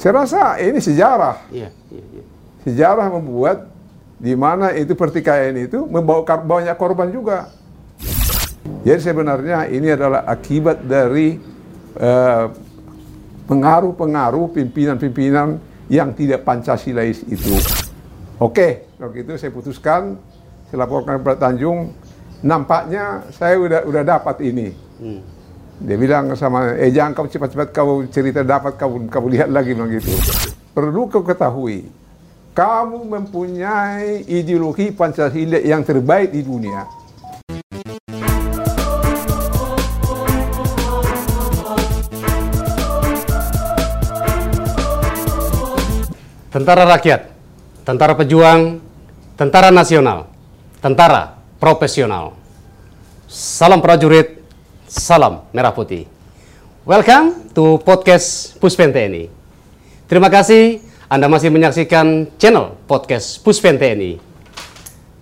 Saya rasa ini sejarah. Iya, iya, iya. Sejarah membuat di mana itu pertikaian itu membawa banyak korban juga. Jadi sebenarnya ini adalah akibat dari eh, pengaruh-pengaruh pimpinan-pimpinan yang tidak Pancasilais itu. Oke, kalau gitu saya putuskan, saya laporkan kepada Tanjung, nampaknya saya udah udah dapat ini. Hmm. Dia bilang sama, eh jangan kau cepat-cepat kau cerita dapat kau kau lihat lagi bilang gitu. Perlu kau ketahui, kamu mempunyai ideologi Pancasila yang terbaik di dunia. Tentara rakyat, tentara pejuang, tentara nasional, tentara profesional. Salam prajurit, salam merah putih. Welcome to podcast Puspen TNI. Terima kasih Anda masih menyaksikan channel podcast Puspen TNI.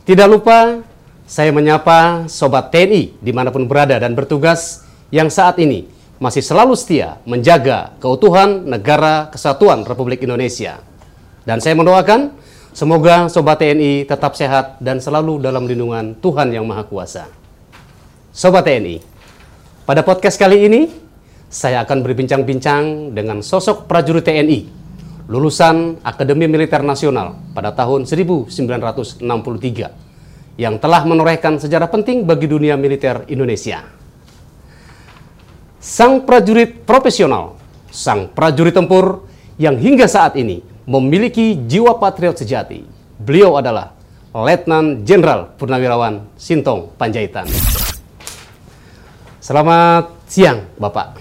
Tidak lupa saya menyapa Sobat TNI di mana pun berada dan bertugas yang saat ini masih selalu setia menjaga keutuhan negara kesatuan Republik Indonesia. Dan saya mendoakan semoga Sobat TNI tetap sehat dan selalu dalam lindungan Tuhan Yang Maha Kuasa. Sobat TNI, pada podcast kali ini saya akan berbincang-bincang dengan sosok prajurit TNI lulusan Akademi Militer Nasional pada tahun 1963 yang telah menorehkan sejarah penting bagi dunia militer Indonesia. Sang prajurit profesional, sang prajurit tempur yang hingga saat ini memiliki jiwa patriot sejati. Beliau adalah Letnan Jenderal Purnawirawan Sintong Panjaitan. Selamat siang, Bapak.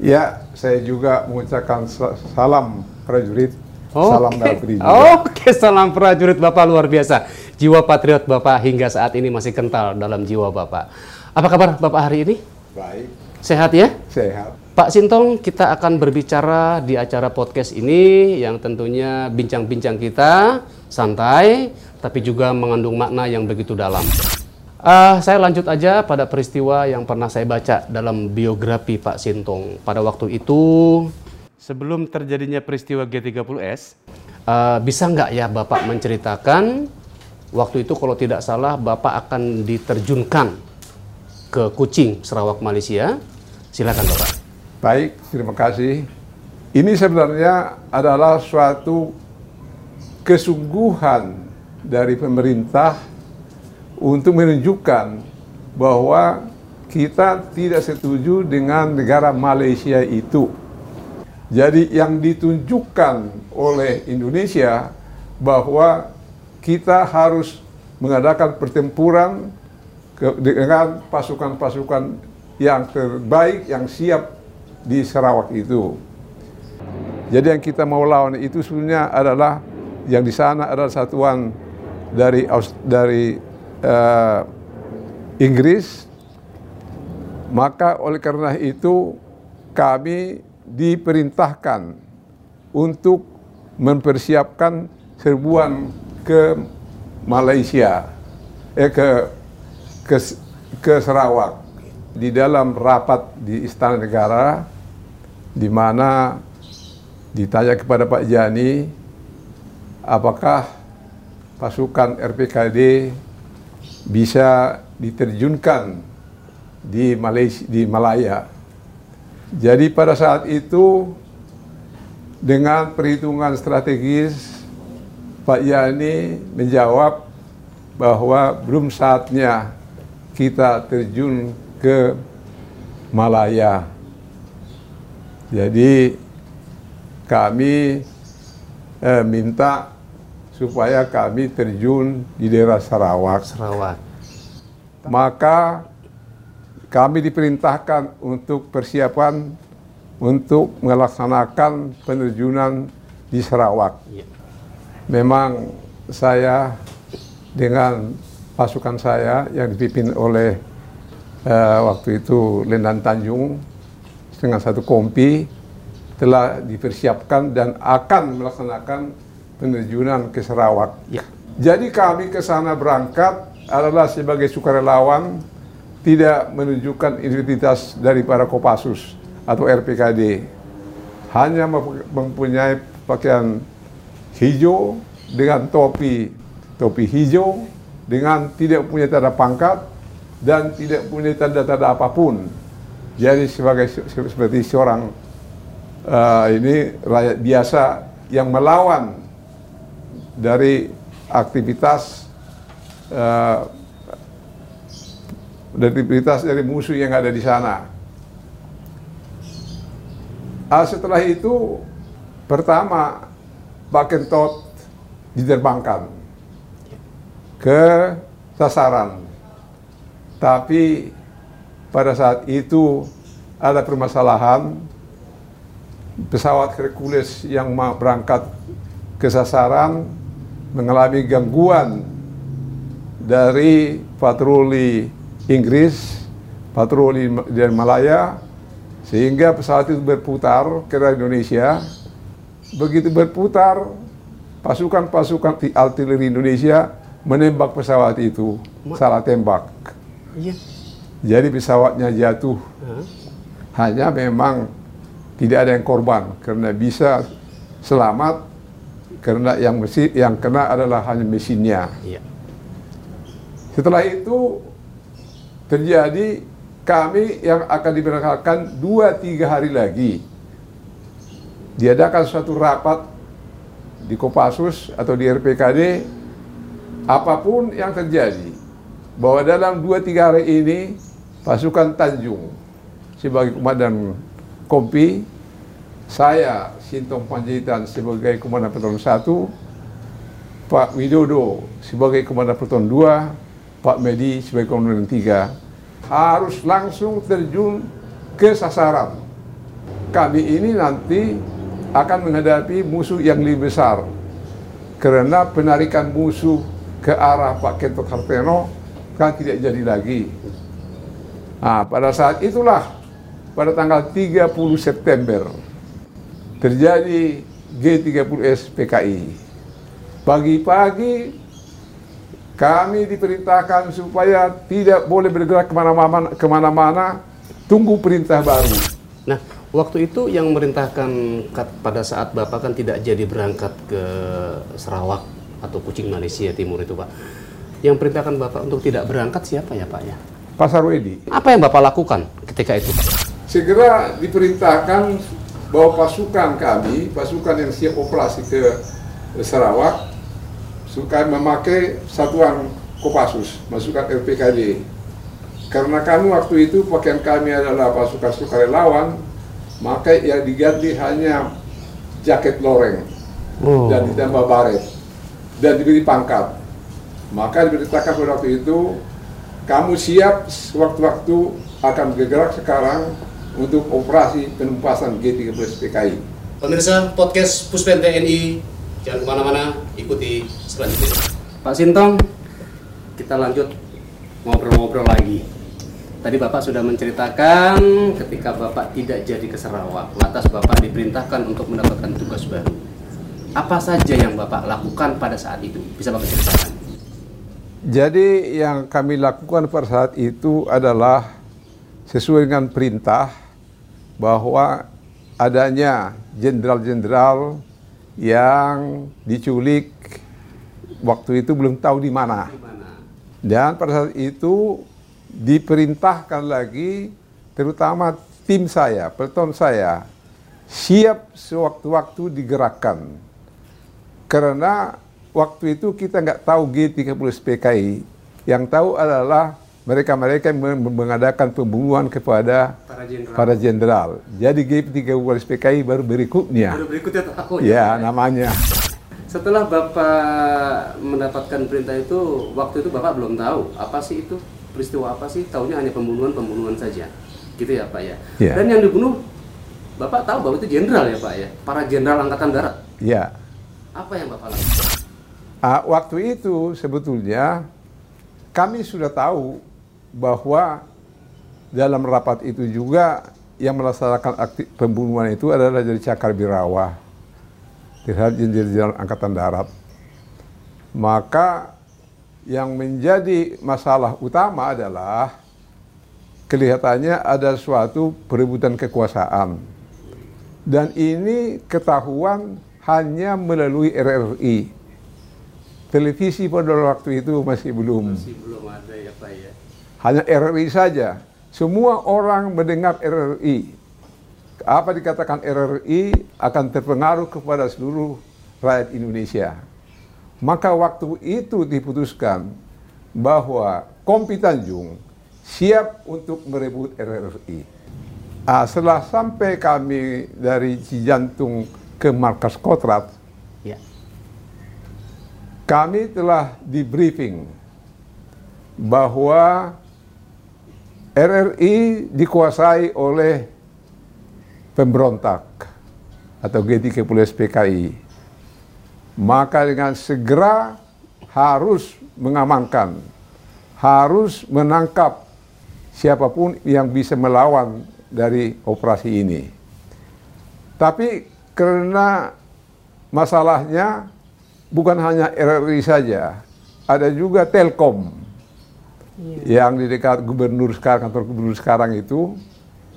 Ya, saya juga mengucapkan sa- salam prajurit, salam Oke. merah putih juga. Oke, salam prajurit Bapak luar biasa. Jiwa patriot Bapak hingga saat ini masih kental dalam jiwa Bapak. Apa kabar Bapak hari ini? Baik, Sehat ya? sehat. Pak Sintong, kita akan berbicara di acara podcast ini yang tentunya bincang-bincang kita santai, tapi juga mengandung makna yang begitu dalam. Ah, saya lanjut aja pada peristiwa yang pernah saya baca dalam biografi Pak Sintong. Pada waktu itu, sebelum terjadinya peristiwa G30S, ah, bisa nggak ya Bapak menceritakan waktu itu kalau tidak salah Bapak akan diterjunkan ke Kucing, Sarawak, Malaysia. Silakan Bapak. Baik, terima kasih. Ini sebenarnya adalah suatu kesungguhan dari pemerintah untuk menunjukkan bahwa kita tidak setuju dengan negara Malaysia itu. Jadi yang ditunjukkan oleh Indonesia bahwa kita harus mengadakan pertempuran dengan pasukan-pasukan yang terbaik yang siap di Sarawak itu. Jadi yang kita mau lawan itu sebenarnya adalah yang di sana adalah satuan dari dari eh, Inggris. Maka oleh karena itu kami diperintahkan untuk mempersiapkan serbuan ke Malaysia, eh ke ke, ke Sarawak di dalam rapat di Istana Negara di mana ditanya kepada Pak Jani apakah pasukan RPKD bisa diterjunkan di Malaysia di Malaya. Jadi pada saat itu dengan perhitungan strategis Pak Yani menjawab bahwa belum saatnya kita terjun ke Malaya. Jadi kami eh, minta supaya kami terjun di daerah Sarawak. Sarawak. Maka kami diperintahkan untuk persiapan untuk melaksanakan penerjunan di Sarawak. Iya. Memang saya dengan pasukan saya yang dipimpin oleh eh, waktu itu Lendan Tanjung dengan satu kompi telah dipersiapkan dan akan melaksanakan penerjunan ke Sarawak. Ya. Jadi kami ke sana berangkat adalah sebagai sukarelawan tidak menunjukkan identitas dari para Kopassus atau RPKD. hanya mempunyai pakaian hijau dengan topi topi hijau dengan tidak punya tanda pangkat dan tidak punya tanda-tanda apa pun. Jadi sebagai seperti seorang uh, ini rakyat biasa yang melawan dari aktivitas uh, dari aktivitas dari musuh yang ada di sana. Uh, setelah itu pertama Pak Kentot diterbangkan ke sasaran. Tapi pada saat itu ada permasalahan pesawat Hercules yang berangkat ke sasaran mengalami gangguan dari patroli Inggris, patroli dari Malaya, sehingga pesawat itu berputar ke Indonesia. Begitu berputar, pasukan-pasukan artileri Indonesia menembak pesawat itu, Ma salah tembak. Iya. Jadi pesawatnya jatuh. Hanya memang tidak ada yang korban karena bisa selamat karena yang mesin yang kena adalah hanya mesinnya. Iya. Setelah itu terjadi kami yang akan diberangkatkan dua tiga hari lagi diadakan suatu rapat di Kopassus atau di RPKD apa pun yang terjadi bahwa dalam dua tiga hari ini pasukan Tanjung sebagai komandan Kompi saya Sintong Panjaitan sebagai komandan Peton 1 Pak Widodo sebagai komandan Peton 2 Pak Medi sebagai komandan 3 harus langsung terjun ke sasaran kami ini nanti akan menghadapi musuh yang lebih besar karena penarikan musuh ke arah Pak Kento Karteno kan tidak jadi lagi. Nah, pada saat itulah pada tanggal 30 September terjadi G30S PKI. Pagi-pagi kami diperintahkan supaya tidak boleh bergerak ke mana-mana, ke mana-mana tunggu perintah baru. Nah, waktu itu yang merintahkan pada saat Bapak kan tidak jadi berangkat ke Sarawak atau Kucing Malaysia Timur itu Pak. Yang perintahkan Bapak untuk tidak berangkat siapa ya Pak ya? Pak Sarwedi. Apa yang Bapak lakukan ketika itu Pak? Segera diperintahkan bahwa pasukan kami, pasukan yang siap operasi ke Sarawak, suka memakai satuan Kopassus, masukan RPKD. Karena kami waktu itu pakaian kami adalah pasukan sukarelawan, maka yang diganti hanya jaket loreng oh. dan ditambah baret dan diberi pangkat. Maka diberitakan pada waktu itu, kamu siap sewaktu-waktu akan bergerak sekarang untuk operasi penumpasan G30 PKI. Pemirsa podcast Puspen TNI, jangan ke mana-mana, ikuti selanjutnya. Pak Sintong, kita lanjut ngobrol-ngobrol lagi. Tadi Bapak sudah menceritakan ketika Bapak tidak jadi ke Sarawak, lantas Bapak diperintahkan untuk mendapatkan tugas baru. Apa saja yang Bapak lakukan pada saat itu? Bisa Bapak ceritakan? Jadi yang kami lakukan pada saat itu adalah sesuai dengan perintah bahwa adanya jenderal-jenderal yang diculik waktu itu belum tahu di mana. Dan pada saat itu diperintahkan lagi terutama tim saya, peleton saya siap sewaktu-waktu digerakkan. Karena waktu itu kita nggak tahu G30 PKI. Yang tahu adalah mereka-mereka yang mengadakan pembunuhan kepada para jenderal. Jadi G30 PKI baru berikutnya. Baru berikutnya tahu ya. Ya, namanya. Setelah Bapak mendapatkan perintah itu, waktu itu Bapak belum tahu apa sih itu peristiwa apa sih? Tahunya hanya pembunuhan-pembunuhan saja. Gitu ya Pak ya. Yeah. Dan yang dibunuh Bapak tahu bahwa itu jenderal ya Pak ya? Para jenderal angkatan darat. Iya. Apa yang Bapak lakukan? Uh, waktu itu sebetulnya kami sudah tahu bahwa dalam rapat itu juga yang melaksanakan aktif pembunuhan itu adalah dari Cakar Birawa terhadap jenderal angkatan darat. Maka yang menjadi masalah utama adalah kelihatannya ada suatu perebutan kekuasaan. Dan ini ketahuan hanya melalui RRI. Televisi pada waktu itu masih belum. Masih belum ada ya Pak ya. Hanya RRI saja. Semua orang mendengar RRI. Apa dikatakan RRI akan terpengaruh kepada seluruh rakyat Indonesia. Maka waktu itu diputuskan bahwa Kompi Tanjung siap untuk merebut RRI. Ah, setelah sampai kami dari Cijantung ke markas Kotrat, Ya. kami telah di briefing bahwa RRI dikuasai oleh pemberontak atau G30 PKI. Maka dengan segera harus mengamankan, harus menangkap siapa pun yang bisa melawan dari operasi ini. Tapi karena masalahnya bukan hanya RRI saja, ada juga Telkom yang di dekat gubernur sekarang, kantor gubernur sekarang itu,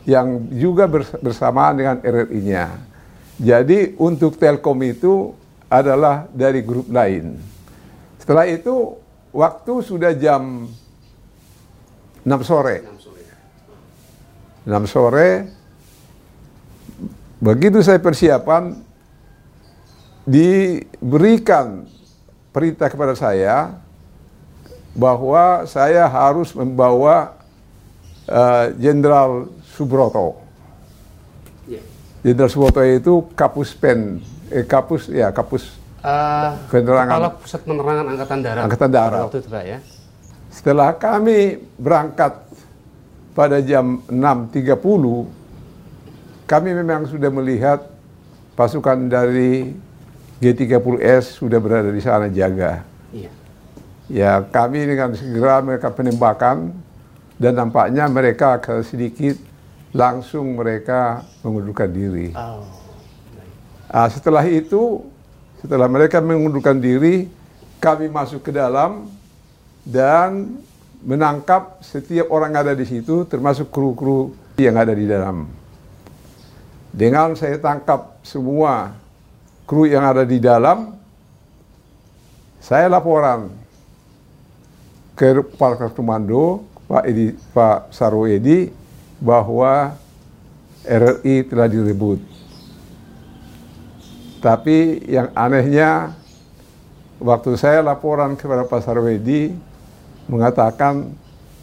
yang juga bers- bersamaan dengan RRI-nya. Jadi untuk Telkom itu adalah dari grup lain. Setelah itu waktu sudah jam 6 sore. 6 sore, begitu saya persiapan, diberikan perintah kepada saya bahwa saya harus membawa eh, Jenderal Subroto. Ya. Jenderal Subroto itu kapus pen, eh, kapus ya kapus Eh, Penerangan. Kepala Pusat Penerangan Angkatan Darat. Angkatan Darat. Waktu itu Pak ya. Setelah kami berangkat pada jam 6.30, kami memang sudah melihat pasukan dari G30S sudah berada di sana jaga. Iya. Ya kami dengan segera mereka penembakan dan nampaknya mereka akan sedikit langsung mereka mengundurkan diri. Oh. Ah, setelah itu, setelah mereka mengundurkan diri, kami masuk ke dalam dan menangkap setiap orang yang ada di situ, termasuk kru-kru yang ada di dalam. Dengan saya tangkap semua kru yang ada di dalam, saya laporan ke Kepala Komando Pak Edi, Pak Sarwo Edi bahwa RRI telah direbut. Tapi yang anehnya waktu saya laporan kepada Pak Sarwedi mengatakan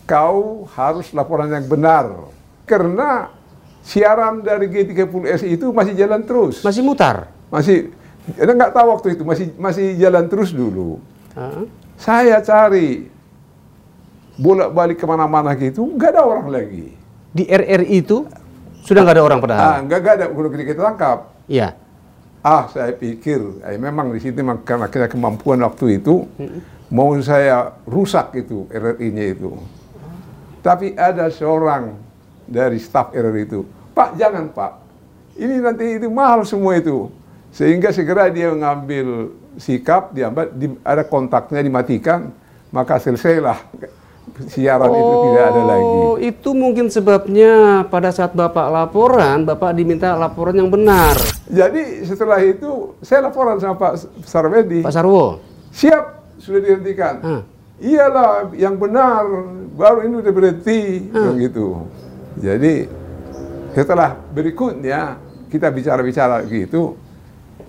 kau harus laporan yang benar karena siaran dari G30S itu masih jalan terus. Masih mutar. Masih Anda nggak tahu waktu itu masih masih jalan terus dulu. Ah. Saya cari bolak-balik ke mana-mana gitu nggak ada orang lagi. Di RRI itu sudah nggak ada orang Ah, padahal. nggak nggak ada kalau kita tangkap. Iya. Ah, saya pikir, eh, memang di situ memang karena kita kemampuan waktu itu, mau saya rusak itu RRI-nya itu. Tapi ada seorang dari staf RRI itu, Pak jangan Pak, ini nanti itu mahal semua itu. Sehingga segera dia mengambil sikap, dia di- ada kontaknya dimatikan, maka selesailah siaran itu tidak ada lagi. Oh, itu mungkin sebabnya pada saat Bapak laporan, Bapak diminta laporan yang benar. Jadi setelah itu saya laporan sama Pak Sarwedi. Pak Sarwo. Siap, sudah dihentikan. Ah. Iyalah, yang benar, baru ini udah berhenti, bilang gitu. Jadi setelah berikutnya kita bicara-bicara gitu,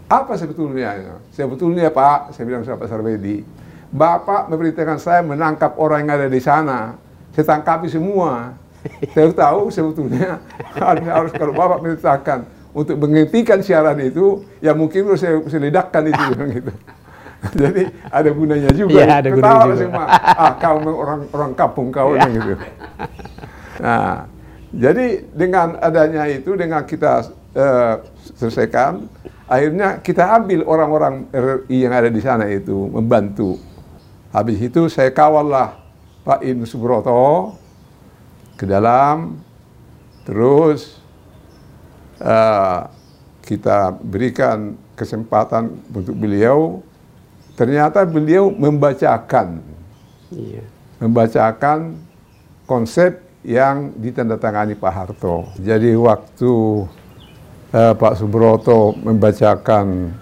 apa sebetulnya? Sebetulnya Pak, saya bilang sama Pak Sarwedi, Bapak memerintahkan saya menangkap orang yang ada di sana, saya tangkapi semua. saya tahu sebetulnya harus kalau Bapak memerintahkan untuk menghentikan siaran itu, ya mungkin harus saya, saya ledakkan itu, gitu. Jadi ada gunanya juga. Iya, ada gunanya Ketawa juga. semua. Ah, kau orang orang kampung kau bilang gitu. Nah, jadi dengan adanya itu, dengan kita eh, selesaikan, akhirnya kita ambil orang-orang RRI yang ada di sana itu membantu. Habis itu saya kawallah Pak In Subroto ke dalam, terus eh, kita berikan kesempatan untuk beliau. Ternyata beliau membacakan Iya. membacakan konsep yang ditandatangani Pak Harto. Jadi waktu eh, Pak Subroto membacakan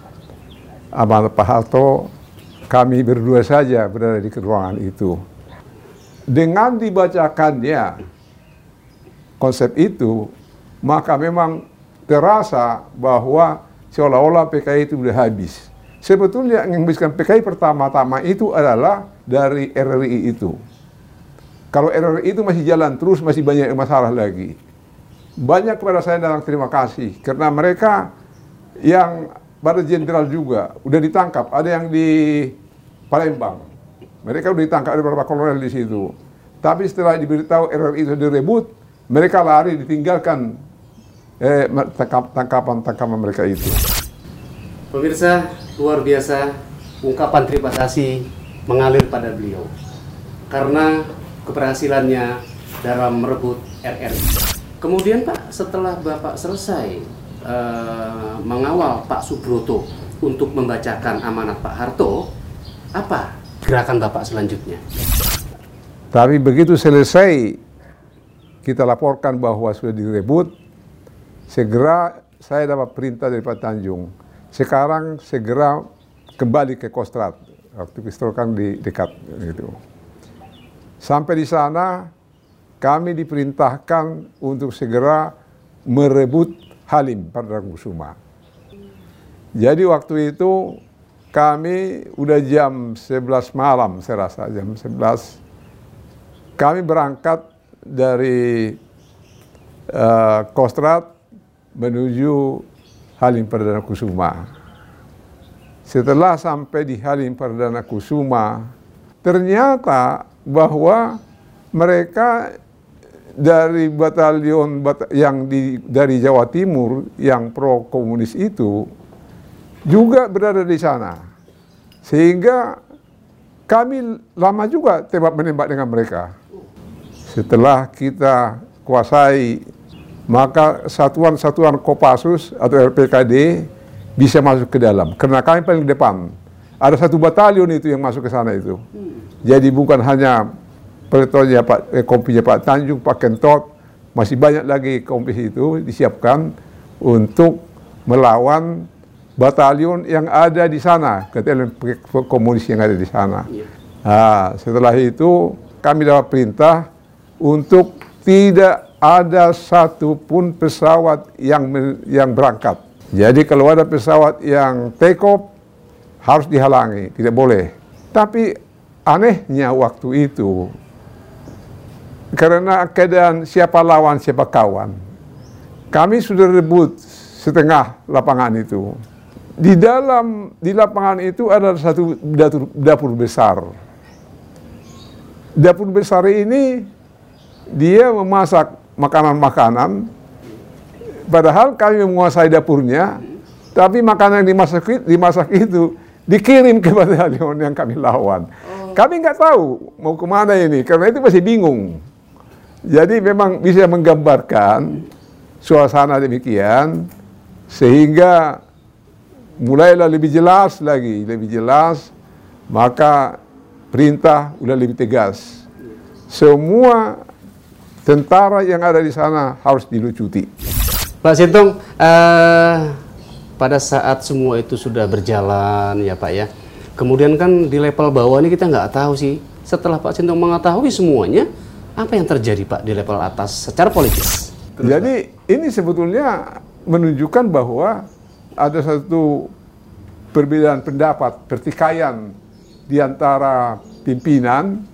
amanat Pak Harto, kami berdua saja berada di ruangan itu. Dengan dibacakannya konsep itu, maka memang terasa bahwa seolah-olah PKI itu sudah habis. Sebetulnya yang menghabiskan PKI pertama-tama itu adalah dari RRI itu. Kalau RRI itu masih jalan terus, masih banyak masalah lagi. Banyak kepada saya dalam terima kasih, karena mereka yang pada jenderal juga udah ditangkap. Ada yang di Palembang, mereka udah ditangkap ada beberapa kolonel di situ. Tapi setelah diberitahu RRI itu direbut, mereka lari ditinggalkan eh, tangkapan-tangkapan mereka itu. Pemirsa, luar biasa ungkapan terima kasih mengalir pada beliau karena keberhasilannya dalam merebut RRI. Kemudian Pak, setelah Bapak selesai uh, mengawal Pak Subroto untuk membacakan amanat Pak Harto, apa gerakan Bapak selanjutnya? Tapi begitu selesai kita laporkan bahwa sudah direbut, segera saya dapat perintah dari Pak Tanjung. Sekarang segera kembali ke Kostrat. Pistol kan di dekat gitu. Sampai di sana kami diperintahkan untuk segera merebut Halim Kusuma. Jadi waktu itu kami udah jam 11 malam saya rasa jam 11 kami berangkat dari uh, Kostrat menuju Halim Perdana Kusuma. Setelah sampai di Halim Perdana Kusuma, ternyata bahwa mereka dari batalion bat yang di, dari Jawa Timur yang pro komunis itu juga berada di sana. Sehingga kami lama juga tembak menembak dengan mereka. Setelah kita kuasai, maka satuan-satuan Kopassus atau RPKD bisa masuk ke dalam. Karena kami paling depan. Ada satu batalion itu yang masuk ke sana itu. Jadi bukan hanya peletonya Pak, eh, kompinya Pak Tanjung, Pak Kentot, masih banyak lagi kompi itu disiapkan untuk melawan batalion yang ada di sana, batalion komunis yang ada di sana. Nah, setelah itu kami dapat perintah untuk tidak ada satupun pesawat yang yang berangkat. Jadi kalau ada pesawat yang take off harus dihalangi, tidak boleh. Tapi anehnya waktu itu karena keadaan siapa lawan siapa kawan, kami sudah rebut setengah lapangan itu. Di dalam di lapangan itu ada satu dapur, dapur besar. Dapur besar ini dia memasak makanan-makanan, padahal kami menguasai dapurnya, tapi makanan yang dimasak, dimasak itu dikirim ke batalion yang kami lawan. Oh. Kami nggak tahu mau ke mana ini, karena itu masih bingung. Jadi memang bisa menggambarkan suasana demikian, sehingga mulailah lebih jelas lagi, lebih jelas, maka perintah udah lebih tegas. Semua tentara yang ada di sana harus dilucuti. Pak Sintung, uh, pada saat semua itu sudah berjalan ya Pak ya, kemudian kan di level bawah ini kita nggak tahu sih, setelah Pak Sintung mengetahui semuanya, apa yang terjadi Pak di level atas secara politis? Terus, Jadi Pak? ini sebetulnya menunjukkan bahwa ada satu perbedaan pendapat, pertikaian di antara pimpinan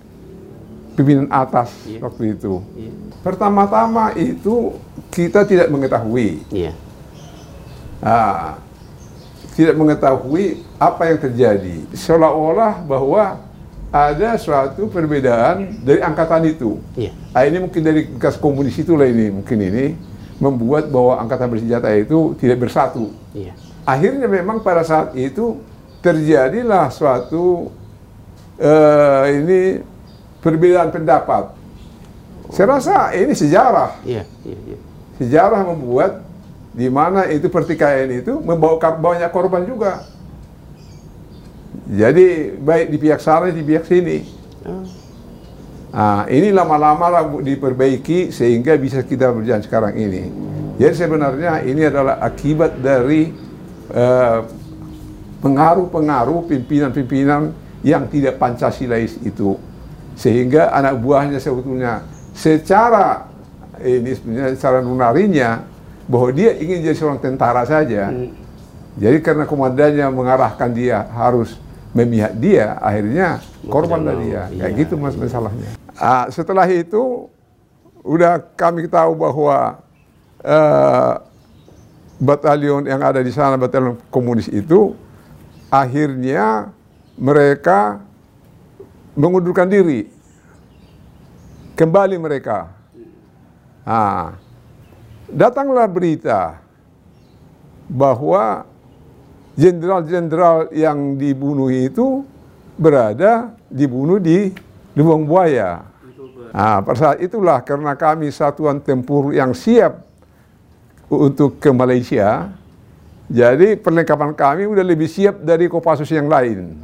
pimpinan atas yeah. waktu itu. Yeah. Pertama-tama itu kita tidak mengetahui. Yeah. Nah, tidak mengetahui apa yang terjadi. Seolah-olah bahwa ada suatu perbedaan dari angkatan itu. Yeah. Nah, ini mungkin dari bekas komunis itulah ini mungkin ini membuat bahwa angkatan bersenjata itu tidak bersatu. Yeah. Akhirnya memang pada saat itu terjadilah suatu uh, ini perbedaan pendapat saya rasa ini sejarah. Iya, iya, iya. Sejarah membuat di mana itu pertikaian itu membawa banyak korban juga. Jadi baik di pihak sana di pihak sini. Oh. Nah, ini lama-lama diperbaiki sehingga bisa kita berjalan sekarang ini. Jadi sebenarnya ini adalah akibat dari eh, pengaruh-pengaruh pimpinan-pimpinan yang tidak Pancasilais itu. Sehingga anak buahnya sebetulnya secara ini sebenarnya secara nunarinya bahwa dia ingin jadi seorang tentara saja. Hmm. Jadi karena komandannya mengarahkan dia harus memihak dia, akhirnya korbanlah dia. Iya. Kayak gitu mas masalahnya. Ah, setelah itu udah kami tahu bahwa uh, batalion yang ada di sana, batalion komunis itu akhirnya mereka mengundurkan diri. Kembali mereka. Nah, datanglah berita bahwa jenderal-jenderal yang dibunuh itu berada dibunuh di Lubang Buaya. Nah, pada saat itulah karena kami satuan tempur yang siap untuk ke Malaysia, jadi perlengkapan kami udah lebih siap dari Kopassus yang lain.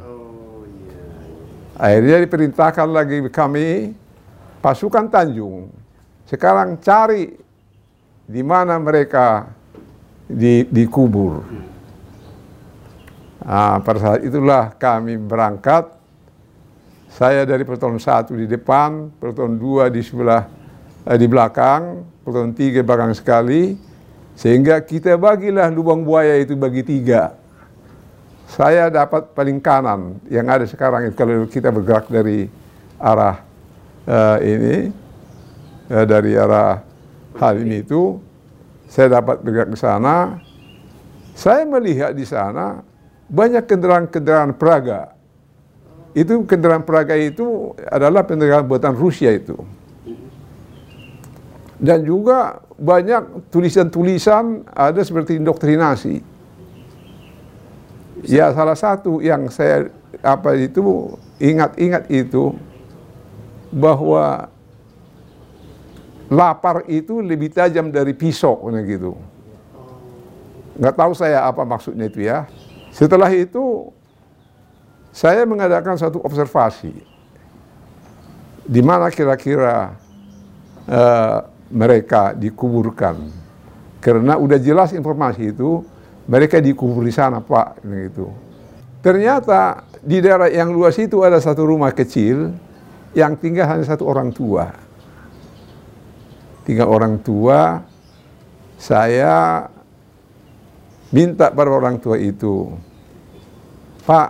Akhirnya diperintahkan lagi kami pasukan Tanjung. Sekarang cari di mana mereka di, dikubur. Nah, pada saat itulah kami berangkat. Saya dari peloton satu di depan, peloton dua di sebelah eh, di belakang, peloton tiga belakang sekali sehingga kita bagilah lubang buaya itu bagi tiga. Saya dapat paling kanan yang ada sekarang itu kalau kita bergerak dari arah uh, ini uh, dari arah hal ini itu saya dapat bergerak ke sana. Saya melihat di sana banyak kendaraan-kendaraan peraga. Itu kendaraan peraga itu adalah kendaraan buatan Rusia itu. Dan juga banyak tulisan-tulisan ada seperti indoktrinasi. Ya salah satu yang saya apa itu ingat-ingat itu bahwa lapar itu lebih tajam dari pisau gitu. Nggak tahu saya apa maksudnya itu ya. Setelah itu saya mengadakan satu observasi di mana kira-kira uh, mereka dikuburkan. Karena udah jelas informasi itu, mereka dikubur di sana Pak. Gitu. Ternyata di daerah yang luas itu ada satu rumah kecil yang tinggal hanya satu orang tua. Tinggal orang tua, saya minta pada orang tua itu, Pak,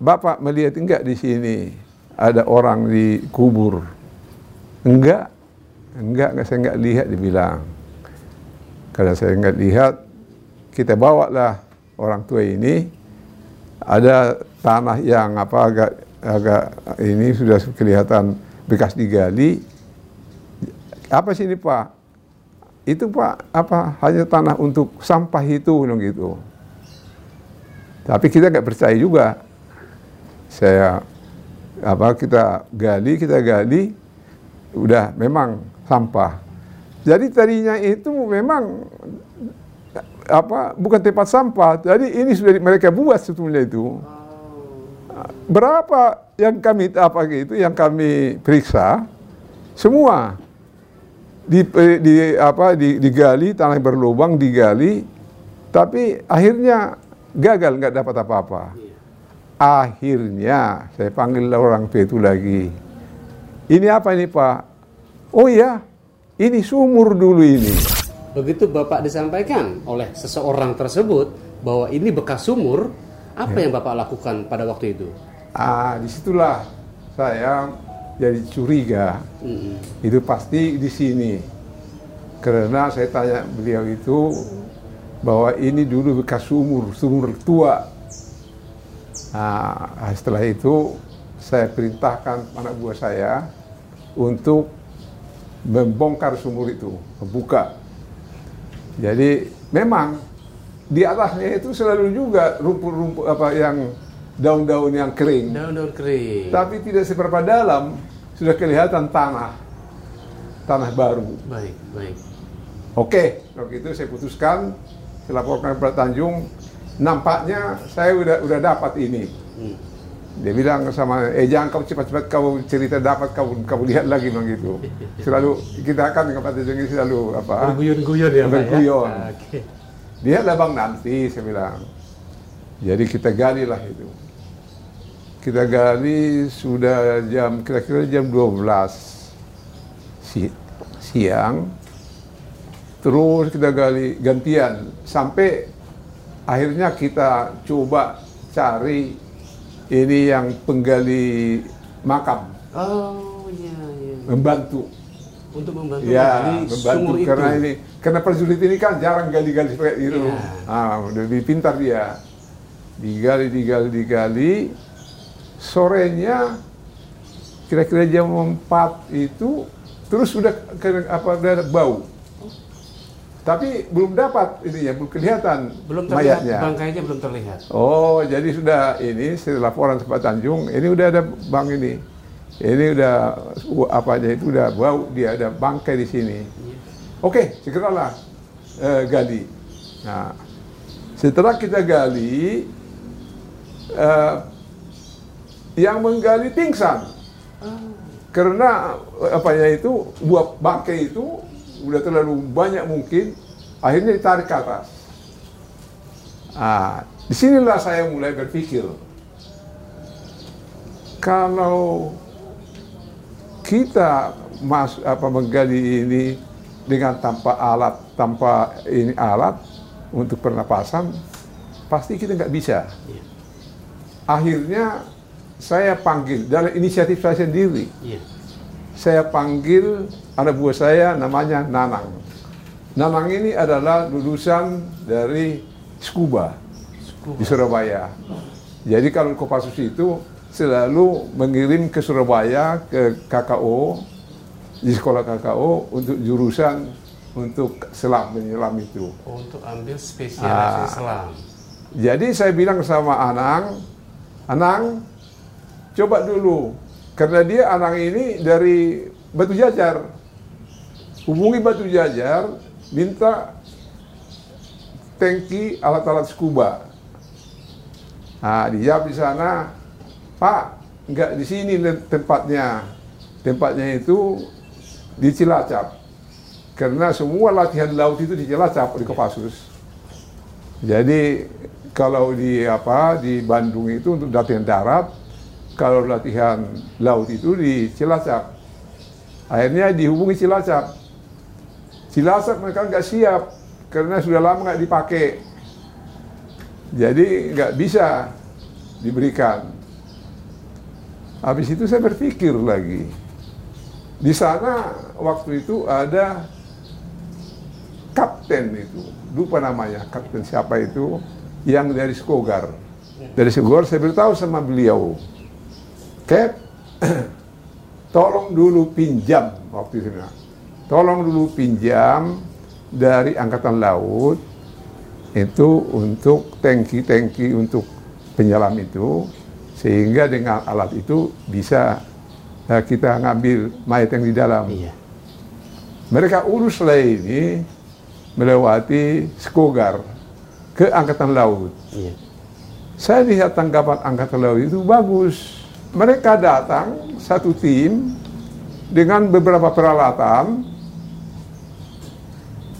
Bapak melihat enggak di sini ada orang dikubur? Enggak, Enggak, enggak saya enggak lihat dibilang. Kalau saya enggak lihat, kita bawa lah orang tua ini ada tanah yang apa agak agak ini sudah kelihatan bekas digali. Apa sih ini Pak? Itu Pak apa hanya tanah untuk sampah itu dong gitu. Tapi kita nggak percaya juga. Saya apa kita gali kita gali udah memang sampah. Jadi tadinya itu memang apa bukan tempat sampah. Jadi ini sudah mereka buat sebetulnya itu. Berapa yang kami apa gitu yang kami periksa semua di, di apa di, digali tanah berlubang digali tapi akhirnya gagal nggak dapat apa-apa. Akhirnya saya panggil orang tua itu lagi. Ini apa ini Pak? Oh iya, ini sumur dulu ini. Begitu Bapak disampaikan oleh seseorang tersebut bahwa ini bekas sumur, apa ya. yang Bapak lakukan pada waktu itu? Ah, di situlah saya jadi curiga. Mm -hmm. Itu pasti di sini. Karena saya tanya beliau itu bahwa ini dulu bekas sumur, sumur tua. Nah, setelah itu saya perintahkan anak buah saya untuk membongkar sumur itu, membuka. Jadi memang di atasnya itu selalu juga rumput-rumput apa yang daun-daun yang kering. Daun-daun kering. Tapi tidak seberapa dalam sudah kelihatan tanah tanah baru. Baik, baik. Oke, kalau gitu saya putuskan, saya laporkan kepada Tanjung, nampaknya saya udah udah dapat ini. Hmm. Dia bilang sama, eh jangan kau cepat-cepat kau cerita dapat kau kau lihat lagi bilang gitu. Selalu kita akan dengan Pak Tanjung ini selalu apa? Berguyon-guyon ya, ya. Berguyon. Oke. Dia lah bang nanti, saya bilang. Jadi kita gali lah itu. Kita gali sudah jam kira-kira jam 12 si- siang. Terus kita gali gantian sampai akhirnya kita coba cari ini yang penggali makam Oh iya iya. membantu. Untuk membantu Ya, membantu sumur karena itu. ini karena prajurit ini kan jarang gali-gali seperti itu. Iya. Ah, lebih pintar dia. Digali, digali, digali. Sorenya kira-kira jam 4 itu terus sudah ke, apa ada bau. Tapi belum dapat ininya, belum kelihatan belum terlihat mayatnya. bangkainya belum terlihat. Oh, jadi sudah ini setelah laporan Pak Tanjung, ini udah ada bang ini. Ini udah apa aja itu udah bau dia ada bangkai di sini. Oke, segeralah eh, gali. Nah, setelah kita gali, eh, yang menggali pingsan karena eh, apanya itu buah bangkai itu udah terlalu banyak mungkin, akhirnya ditarik ke atas. Ah, di sinilah saya mulai berpikir, kalau kita mas apa menggali ini dengan tanpa alat, tanpa ini alat untuk pernapasan, pasti kita nggak bisa. Iya. Akhirnya saya panggil dari inisiatif saya sendiri, Iya. saya panggil anak buah saya namanya Nanang. Nanang ini adalah lulusan dari Scuba di Surabaya. Jadi kalau Kopassus itu selalu mengirim ke Surabaya ke KKO di sekolah KKO untuk jurusan untuk selam menyelam itu. Untuk ambil spesialisasi Ah. selam. Jadi saya bilang sama Anang, Anang, coba dulu. Karena dia Anang ini dari Batu Jajar. Hubungi Batu Jajar, minta tangki alat-alat scuba. Nah, dijawab di sana, Pak, nggak di sini tempatnya. Tempatnya itu di Cilacap. Karena semua latihan laut itu di Cilacap, di Kopassus. Jadi kalau di apa di Bandung itu untuk latihan darat, kalau latihan laut itu di Cilacap. Akhirnya dihubungi Cilacap. Cilacap mereka nggak siap karena sudah lama nggak dipakai. Jadi nggak bisa diberikan. Habis itu saya berpikir lagi. Di sana waktu itu ada kapten itu, lupa namanya, kapten siapa itu, yang dari Skogar. Dari Skogar saya beritahu sama beliau, Cap, tolong dulu pinjam waktu itu. Tolong dulu pinjam dari Angkatan Laut itu untuk tangki-tangki untuk penyelam itu sehingga dengan alat itu bisa eh, kita ngambil mayat yang di dalam. Iya. Mereka uruslah ini melewati Skogar ke Angkatan Laut. Iya. Saya lihat tanggapan Angkatan Laut itu bagus. Mereka datang satu tim dengan beberapa peralatan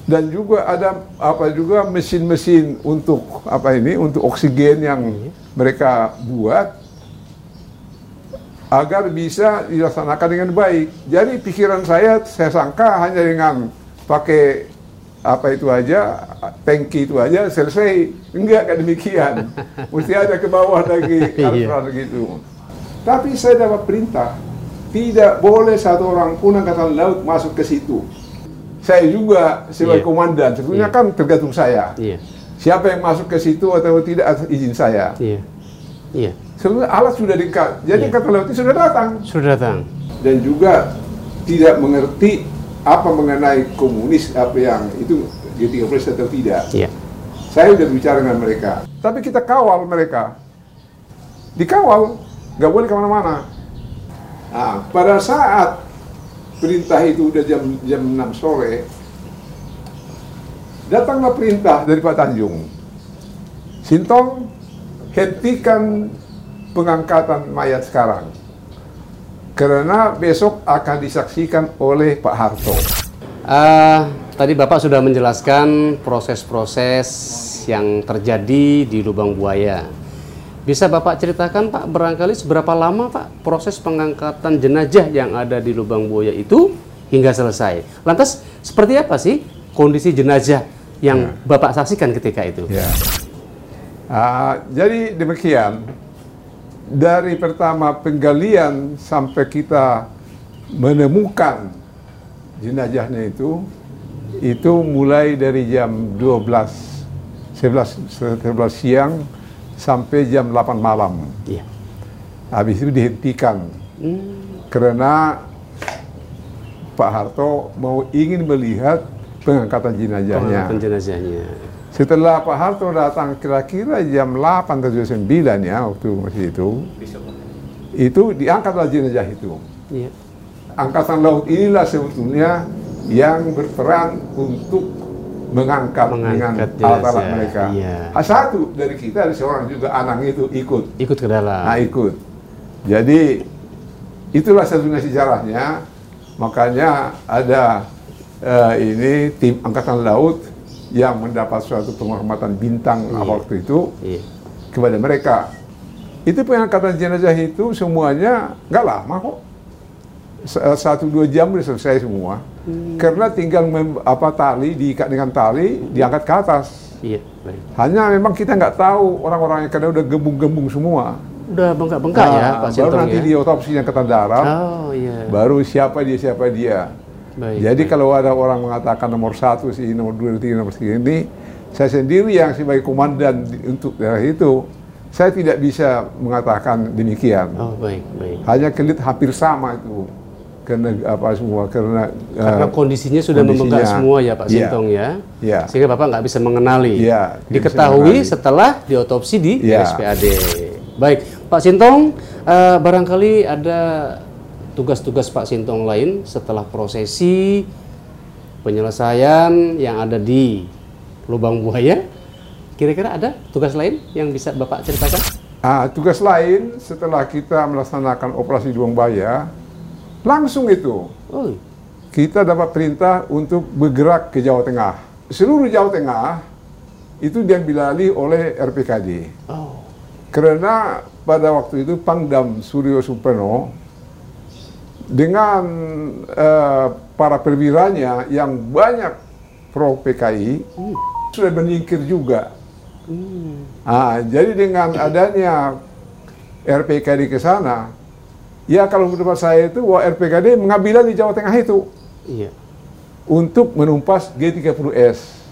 dan juga ada apa juga mesin-mesin untuk apa ini untuk oksigen yang mereka buat agar bisa dilaksanakan dengan baik. Jadi pikiran saya saya sangka hanya dengan pakai apa itu aja, tangki itu aja selesai. Enggak kayak demikian. Mesti ada ke bawah lagi Iya. harus gitu. Tapi saya dapat perintah tidak boleh satu orang pun angkatan laut masuk ke situ. Saya juga sebagai Iya. komandan, sebetulnya Iya. kan tergantung saya. Iya. Siapa yang masuk ke situ atau tidak atas izin saya. Iya. Iya. Sebenarnya alat sudah dekat. Jadi Iya. angkatan laut itu sudah datang Sudah datang. dan juga tidak mengerti apa mengenai komunis apa yang itu G30 atau tidak. Iya. Saya sudah bicara dengan mereka. Tapi kita kawal mereka. Dikawal, nggak boleh ke mana-mana. Nah, pada saat perintah itu udah jam jam 6 sore, datanglah perintah dari Pak Tanjung. Sintong, hentikan pengangkatan mayat sekarang. Karena besok akan disaksikan oleh Pak Harto. Uh, tadi Bapak sudah menjelaskan proses-proses yang terjadi di lubang buaya. Bisa Bapak ceritakan Pak barangkali seberapa lama Pak proses pengangkatan jenazah yang ada di lubang buaya itu hingga selesai. Lantas seperti apa sih kondisi jenazah yang ya. Bapak saksikan ketika itu? Ya. Uh, jadi demikian dari pertama penggalian sampai kita menemukan jenazahnya itu itu mulai dari jam 12 11 11 siang sampai jam 8 malam. Iya. Habis itu dihentikan. Hmm. Karena Pak Harto mau ingin melihat pengangkatan jenazahnya. Pengangkatan jenazahnya. Setelah Pak Harto datang kira-kira jam 8 atau 9 ya waktu masih itu, itu diangkatlah jenazah itu. Iya. Angkatan laut inilah sebetulnya yang berperan untuk mengangkat, mengangkat dengan alat-alat mereka. Iya. Satu dari kita ada seorang juga anak itu ikut. Ikut ke dalam. Nah ikut. Jadi itulah satunya sejarahnya. Makanya ada uh, ini tim angkatan laut yang mendapat suatu penghormatan bintang iya. waktu itu iya. kepada mereka. Itu pengangkatan jenazah itu semuanya nggak lama kok. Satu dua jam sudah selesai semua. Hmm. Karena tinggal mem, apa tali diikat dengan tali diangkat ke atas. Iya, baik. Hanya memang kita nggak tahu orang-orangnya karena udah gembung-gembung semua. Udah bengkak-bengkak ya, nah, ya Pak Baru nanti ya? di otopsi yang ketan darat. Oh iya. Baru siapa dia siapa dia. Baik, Jadi baik. kalau ada orang mengatakan nomor satu sih, nomor dua, tiga, nomor tiga ini, saya sendiri yang sebagai komandan untuk daerah itu, saya tidak bisa mengatakan demikian. Oh, baik, baik. Hanya kelit hampir sama itu karena apa semua karena karena uh, kondisinya sudah membengkak semua ya Pak yeah, Sintong ya. Yeah. Sehingga Bapak nggak bisa mengenali. Yeah, Diketahui mengenali. setelah diotopsi di yeah. RSPAD. Baik, Pak Sintong, uh, barangkali ada tugas-tugas Pak Sintong lain setelah prosesi penyelesaian yang ada di lubang buaya? Kira-kira ada tugas lain yang bisa Bapak ceritakan? Ah, tugas lain setelah kita melaksanakan operasi lubang buaya, langsung itu oh. kita dapat perintah untuk bergerak ke Jawa Tengah. Seluruh Jawa Tengah itu diambil alih oleh RPKD. Oh. Karena pada waktu itu Pangdam Suryo Supeno dengan uh, para perwiranya yang banyak pro PKI hmm. sudah menyingkir juga. Hmm. Ah, jadi dengan adanya RPKD ke sana, ya kalau menurut saya itu bahwa RPKD mengambil di Jawa Tengah itu iya. untuk menumpas G30S.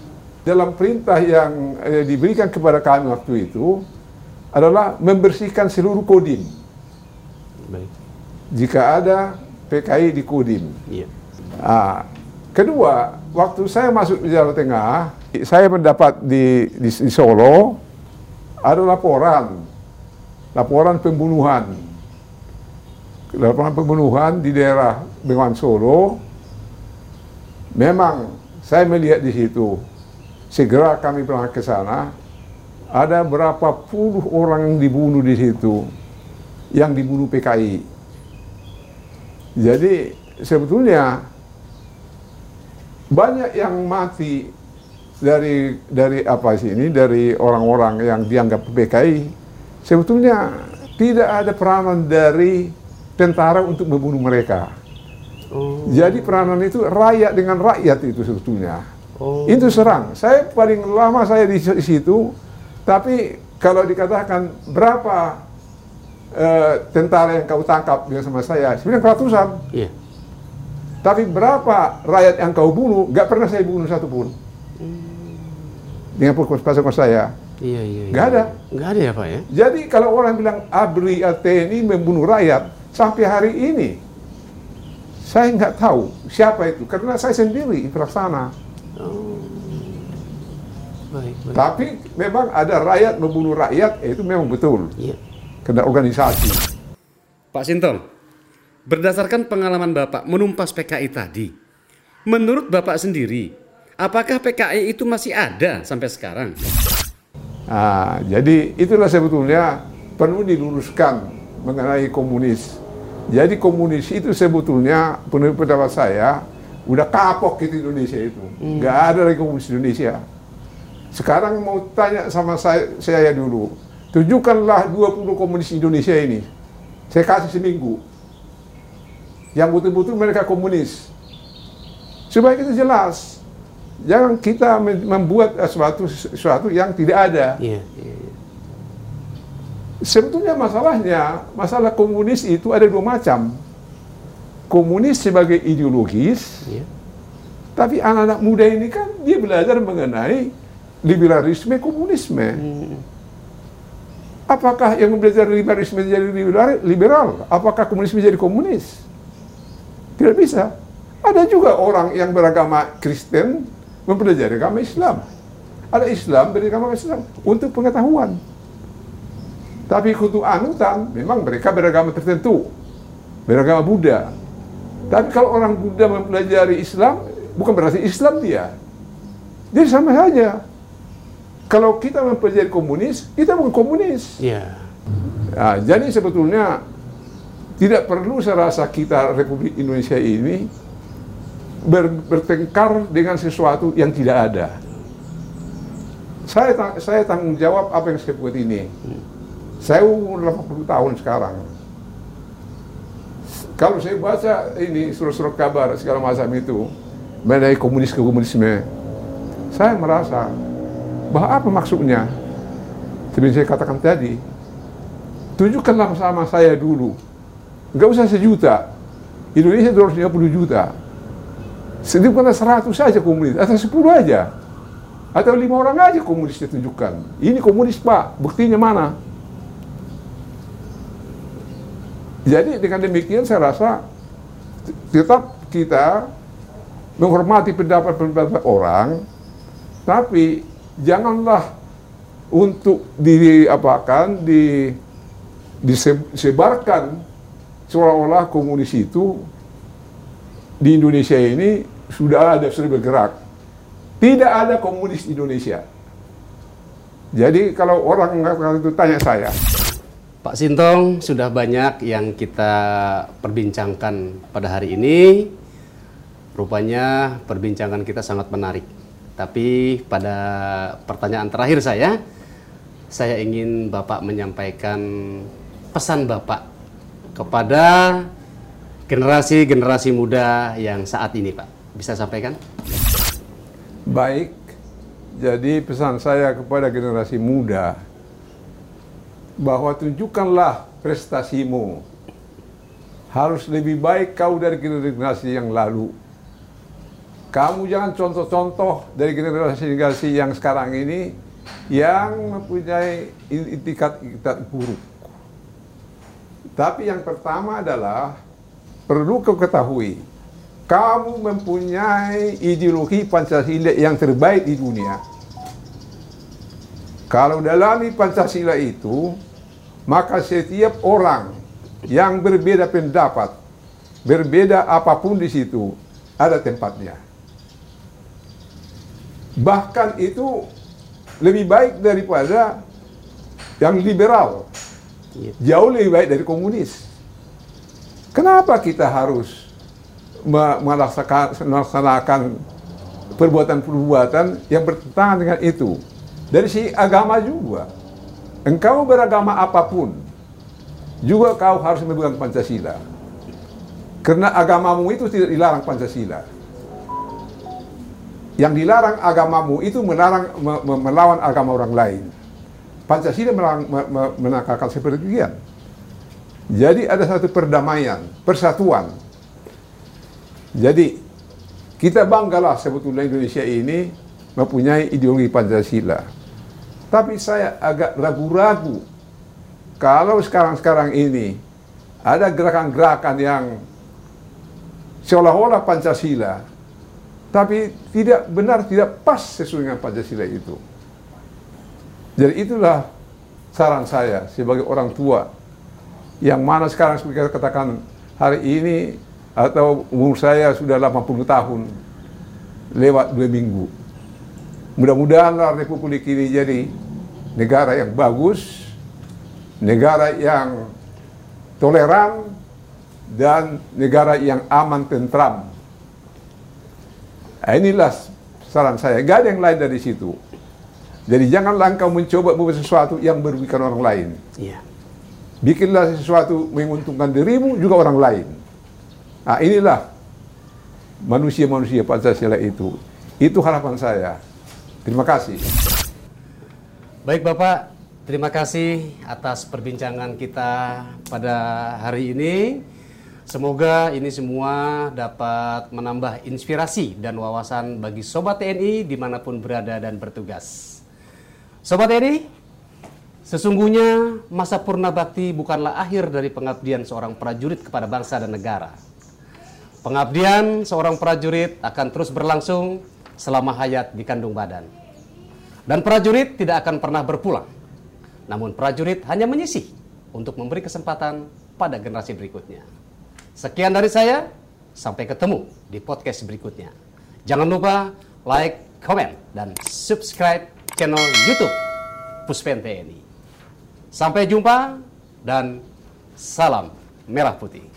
Dalam perintah yang eh, diberikan kepada kami waktu itu adalah membersihkan seluruh kodim. Baik. Jika ada PKI di Kudim. Iya. Nah, kedua, waktu saya masuk di Jawa Tengah, saya mendapat di, di, di Solo ada laporan, laporan pembunuhan, laporan pembunuhan di daerah Bengawan Solo. Memang saya melihat di situ, segera kami berangkat ke sana, ada berapa puluh orang yang dibunuh di situ, yang dibunuh PKI. Jadi sebetulnya banyak yang mati dari dari apa sih ini dari orang-orang yang dianggap PKI sebetulnya tidak ada peranan dari tentara untuk membunuh mereka. Oh. Jadi peranan itu rakyat dengan rakyat itu sebetulnya. Oh. Itu serang. Saya paling lama saya di situ, tapi kalau dikatakan berapa uh, tentara yang kau tangkap dengan sama saya, sembilan ratusan. Iya. Tapi berapa rakyat yang kau bunuh, gak pernah saya bunuh satu pun. Hmm. Dengan pasukan saya. Iya, iya, iya. Gak ada. Gak ada ya Pak ya? Jadi kalau orang bilang ABRI ini membunuh rakyat, sampai hari ini, saya nggak tahu siapa itu. Karena saya sendiri pelaksana. Oh. Baik, baik. Tapi memang ada rakyat membunuh rakyat, itu memang betul. Iya kena organisasi. Pak Sinton, berdasarkan pengalaman Bapak menumpas PKI tadi, menurut Bapak sendiri, apakah PKI itu masih ada sampai sekarang? Nah, jadi itulah sebetulnya perlu diluruskan mengenai komunis. Jadi komunis itu sebetulnya menurut pendapat saya udah kapok gitu Indonesia itu. Nggak ada lagi komunis Indonesia. Sekarang mau tanya sama saya, saya dulu, tunjukkanlah 20 komunis Indonesia ini. Saya kasih seminggu. Yang betul-betul mereka komunis. Supaya kita jelas. Jangan kita membuat sesuatu sesuatu yang tidak ada. Iya, iya. Sebetulnya masalahnya, masalah komunis itu ada dua macam. Komunis sebagai ideologis, iya. tapi anak-anak muda ini kan dia belajar mengenai liberalisme komunisme. Hmm. Apakah yang belajar liberalisme jadi liberal, liberal? Apakah komunisme jadi komunis? Tidak bisa. Ada juga orang yang beragama Kristen mempelajari agama Islam. Ada Islam beragama Islam untuk pengetahuan. Tapi untuk anutan, memang mereka beragama tertentu. Beragama Buddha. Tapi kalau orang Buddha mempelajari Islam, bukan berarti Islam dia. Jadi sama saja. Kalau kita mempelajari komunis, kita bukan komunis. Iya. Nah, jadi sebetulnya tidak perlu saya rasa kita Republik Indonesia ini ber, bertengkar dengan sesuatu yang tidak ada. Saya saya tanggung jawab apa yang saya buat ini. Saya umur 80 tahun sekarang. Kalau saya baca ini surat-surat kabar segala macam itu mengenai komunis ke komunisme, saya merasa bahwa apa maksudnya? Seperti saya katakan tadi, tunjukkanlah sama saya dulu. Enggak usah sejuta. Indonesia 250 juta. Sedikitnya 100 saja komunis, atau 10 aja. Atau lima orang aja komunis ditunjukkan. Ini komunis pak, buktinya mana? Jadi dengan demikian saya rasa tetap kita menghormati pendapat-pendapat orang, tapi janganlah untuk diapakan di disebarkan seolah-olah komunis itu di Indonesia ini sudah ada sudah bergerak. Tidak ada komunis di Indonesia. Jadi kalau orang itu tanya saya. Pak Sintong, sudah banyak yang kita perbincangkan pada hari ini. Rupanya perbincangan kita sangat menarik. Tapi pada pertanyaan terakhir saya, saya ingin Bapak menyampaikan pesan Bapak kepada generasi-generasi muda yang saat ini, Pak. Bisa sampaikan? Baik, jadi pesan saya kepada generasi muda bahwa tunjukkanlah prestasimu. Harus lebih baik kau dari generasi yang lalu. Kamu jangan contoh-contoh dari generasi-generasi yang sekarang ini yang mempunyai itikat-itikat buruk. Tapi yang pertama adalah perlu kau ketahui, kamu mempunyai ideologi Pancasila yang terbaik di dunia. Kalau dalami Pancasila itu, maka setiap orang yang berbeda pendapat, berbeda apa pun di situ, ada tempatnya. Bahkan itu lebih baik daripada yang liberal. Jauh lebih baik dari komunis. Kenapa kita harus melaksanakan perbuatan-perbuatan yang bertentangan dengan itu? Dari si agama juga. Engkau beragama apa pun, juga kau harus memegang Pancasila. Karena agamamu itu tidak dilarang Pancasila. Yang dilarang agamamu itu melarang melawan agama orang lain. Pancasila melarang, menangkalkan seperti itu. Jadi ada satu perdamaian, persatuan. Jadi kita banggalah sebetulnya Indonesia ini mempunyai ideologi Pancasila. Tapi saya agak ragu-ragu kalau sekarang-sekarang ini ada gerakan-gerakan yang seolah-olah Pancasila, tapi tidak benar, tidak pas sesuai dengan Pancasila itu. Jadi itulah saran saya sebagai orang tua yang mana sekarang seperti katakan hari ini atau umur saya sudah 80 tahun lewat dua minggu. Mudah-mudahan Republik ini jadi negara yang bagus, negara yang toleran dan negara yang aman tentram. Nah, inilah saran saya, gak ada yang lain dari situ. Jadi janganlah engkau mencoba membuat sesuatu yang merugikan orang lain. Iya. Bikinlah sesuatu menguntungkan dirimu juga orang lain. Nah inilah manusia-manusia Pancasila itu. Itu harapan saya. Terima kasih. Baik Bapak, terima kasih atas perbincangan kita pada hari ini. Semoga ini semua dapat menambah inspirasi dan wawasan bagi Sobat TNI di mana pun berada dan bertugas. Sobat TNI, sesungguhnya masa purna bakti bukanlah akhir dari pengabdian seorang prajurit kepada bangsa dan negara. Pengabdian seorang prajurit akan terus berlangsung selama hayat di kandung badan. Dan prajurit tidak akan pernah berpulang. Namun prajurit hanya menyisih untuk memberi kesempatan pada generasi berikutnya. Sekian dari saya, sampai ketemu di podcast berikutnya. Jangan lupa like, comment, dan subscribe channel YouTube Puspen TNI. Sampai jumpa dan salam merah putih.